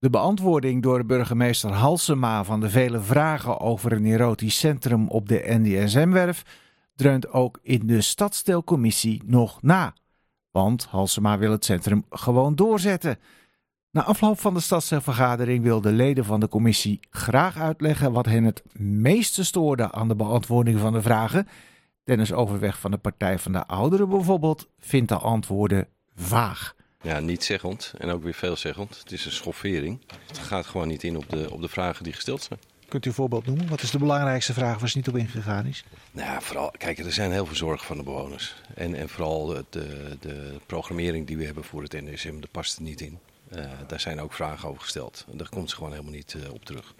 De beantwoording door burgemeester Halsema van de vele vragen over een erotisch centrum op de NDSM-werf dreunt ook in de stadsdeelcommissie nog na. Want Halsema wil het centrum gewoon doorzetten. Na afloop van de stadsdeelvergadering wil de leden van de commissie graag uitleggen wat hen het meeste stoorde aan de beantwoording van de vragen. Dennis Overweg van de Partij van de Ouderen bijvoorbeeld vindt de antwoorden vaag. Ja, niet zeggend en ook weer veelzeggend. Het is een schoffering. Het gaat gewoon niet in op de, op de vragen die gesteld zijn. Kunt u een voorbeeld noemen? Wat is de belangrijkste vraag waar ze niet op ingegaan is? Nou ja, vooral, kijk, er zijn heel veel zorgen van de bewoners. En, en vooral de, de programmering die we hebben voor het NSM, daar past het niet in. Uh, daar zijn ook vragen over gesteld. Daar komt ze gewoon helemaal niet uh, op terug.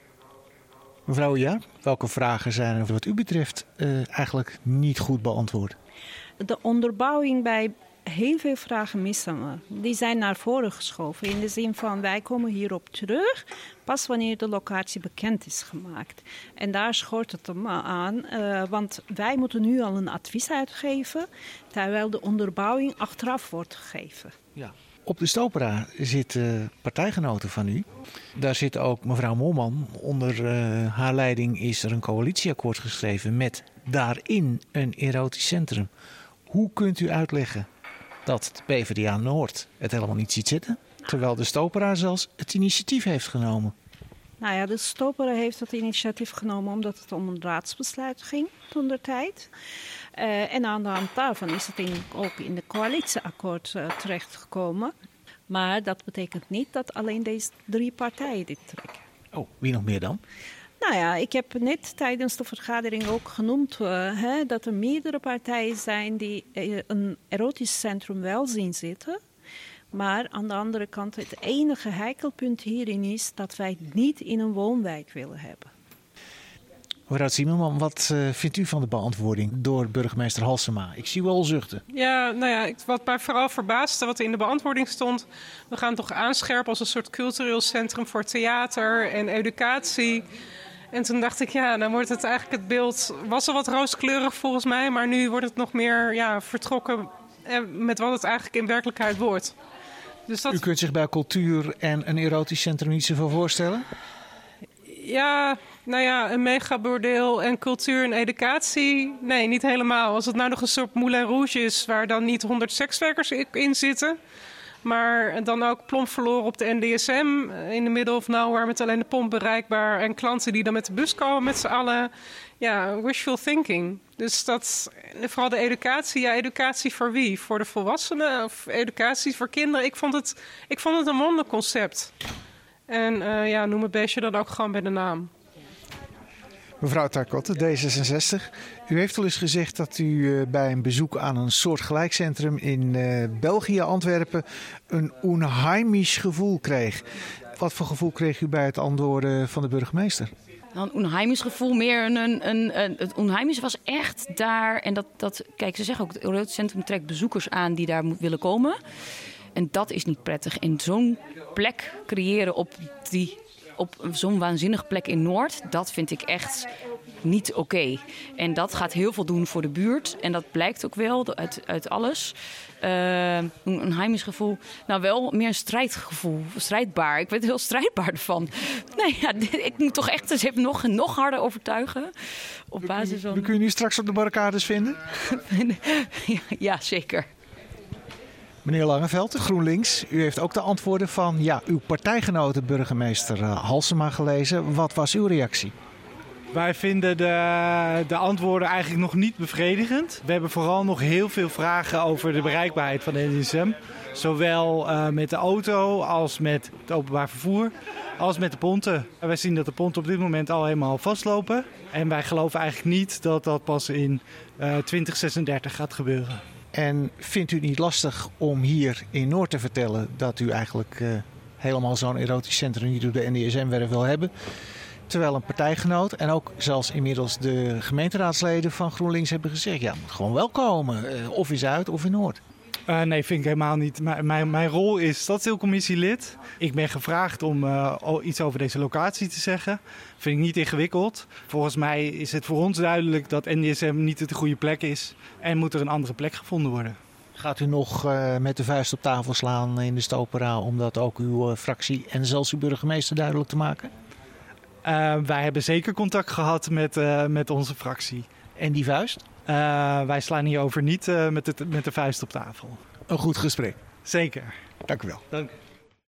Mevrouw Ja, welke vragen zijn er wat u betreft uh, eigenlijk niet goed beantwoord? De onderbouwing bij heel veel vragen missen we. Die zijn naar voren geschoven in de zin van wij komen hierop terug pas wanneer de locatie bekend is gemaakt. En daar schort het hem aan, uh, want wij moeten nu al een advies uitgeven terwijl de onderbouwing achteraf wordt gegeven. Ja. Op de Stopera zitten partijgenoten van u. Daar zit ook mevrouw Molman. Onder uh, haar leiding is er een coalitieakkoord geschreven met daarin een erotisch centrum. Hoe kunt u uitleggen dat de PvdA Noord het helemaal niet ziet zitten, terwijl de Stopera zelfs het initiatief heeft genomen? Nou ja, de Stopera heeft het initiatief genomen omdat het om een raadsbesluit ging toen de tijd. Uh, en aan de hand daarvan is het in, ook in de coalitieakkoord uh, terechtgekomen. Maar dat betekent niet dat alleen deze drie partijen dit trekken. Oh, wie nog meer dan? Nou ja, ik heb net tijdens de vergadering ook genoemd uh, hè, dat er meerdere partijen zijn die een erotisch centrum wel zien zitten. Maar aan de andere kant, het enige heikelpunt hierin is dat wij het niet in een woonwijk willen hebben. Mevrouw Zimmerman, wat uh, vindt u van de beantwoording door burgemeester Halsema? Ik zie wel zuchten. Ja, nou ja, wat mij vooral verbaasde wat in de beantwoording stond. We gaan toch aanscherpen als een soort cultureel centrum voor theater en educatie. En toen dacht ik, ja, dan wordt het eigenlijk het beeld... was al wat rooskleurig volgens mij, maar nu wordt het nog meer ja, vertrokken eh, met wat het eigenlijk in werkelijkheid wordt. Dus dat... U kunt zich bij cultuur en een erotisch centrum niet zoveel voorstellen? Ja, nou ja, een megabordeel en cultuur en educatie. Nee, niet helemaal. Als het nou nog een soort Moulin Rouge is waar dan niet 100 sekswerkers in zitten. Maar dan ook plomp verloren op de NDSM in de middle of nowhere met alleen de pomp bereikbaar. En klanten die dan met de bus komen met z'n allen. Ja, wishful thinking. Dus dat, vooral de educatie. Ja, educatie voor wie? Voor de volwassenen of educatie voor kinderen? Ik vond het, ik vond het een wonderconcept. concept. En uh, ja, noem het beestje dan ook gewoon bij de naam. Mevrouw Tarkotte, D66. U heeft al eens gezegd dat u uh, bij een bezoek aan een soort gelijkcentrum in uh, België, Antwerpen, een onheimisch gevoel kreeg. Wat voor gevoel kreeg u bij het antwoorden van de burgemeester? Nou, een onheimisch gevoel, meer een, een, een, Het onheimisch was echt daar. En dat, dat, kijk, ze zeggen ook: het Erotisch Centrum trekt bezoekers aan die daar willen komen. En dat is niet prettig. In zo'n plek creëren op, die, op zo'n waanzinnige plek in Noord, dat vind ik echt niet oké. En dat gaat heel veel doen voor de buurt. En dat blijkt ook wel uit, uit alles. Uh, een heimisch gevoel. Nou, wel meer een strijdgevoel. Strijdbaar. Ik ben heel strijdbaar ervan. Nee, ja, ik moet toch echt eens even nog, nog harder overtuigen. Op basis van... We kunnen nu straks op de barricades vinden? ja, zeker. Meneer Langeveld, GroenLinks, u heeft ook de antwoorden van ja, uw partijgenote burgemeester eh, Halsema gelezen. Wat was uw reactie? Wij vinden de, de antwoorden eigenlijk nog niet bevredigend. We hebben vooral nog heel veel vragen over de bereikbaarheid van de NSM. Zowel uh, met de auto als met het openbaar vervoer, als met de ponten. Wij zien dat de ponten op dit moment al helemaal vastlopen. En wij geloven eigenlijk niet dat dat pas in uh, 2036 gaat gebeuren. En vindt u het niet lastig om hier in Noord te vertellen dat u eigenlijk uh, helemaal zo'n erotisch centrum niet door de NDSM-werf wil hebben? Terwijl een partijgenoot en ook zelfs inmiddels de gemeenteraadsleden van GroenLinks hebben gezegd: ja, moet gewoon wel komen, uh, of in Zuid of in Noord. Uh, nee, vind ik helemaal niet. M mijn, mijn rol is stadsdeelcommissielid. Ik ben gevraagd om uh, iets over deze locatie te zeggen. Vind ik niet ingewikkeld. Volgens mij is het voor ons duidelijk dat NDSM niet de goede plek is. En moet er een andere plek gevonden worden. Gaat u nog uh, met de vuist op tafel slaan in de Stopera om dat ook uw fractie en zelfs uw burgemeester duidelijk te maken? Wij hebben zeker contact gehad met, met onze fractie. En die vuist? Wij slaan hierover niet met, het, met de vuist op tafel. Een goed gesprek. Zeker. Dank u wel. Dank.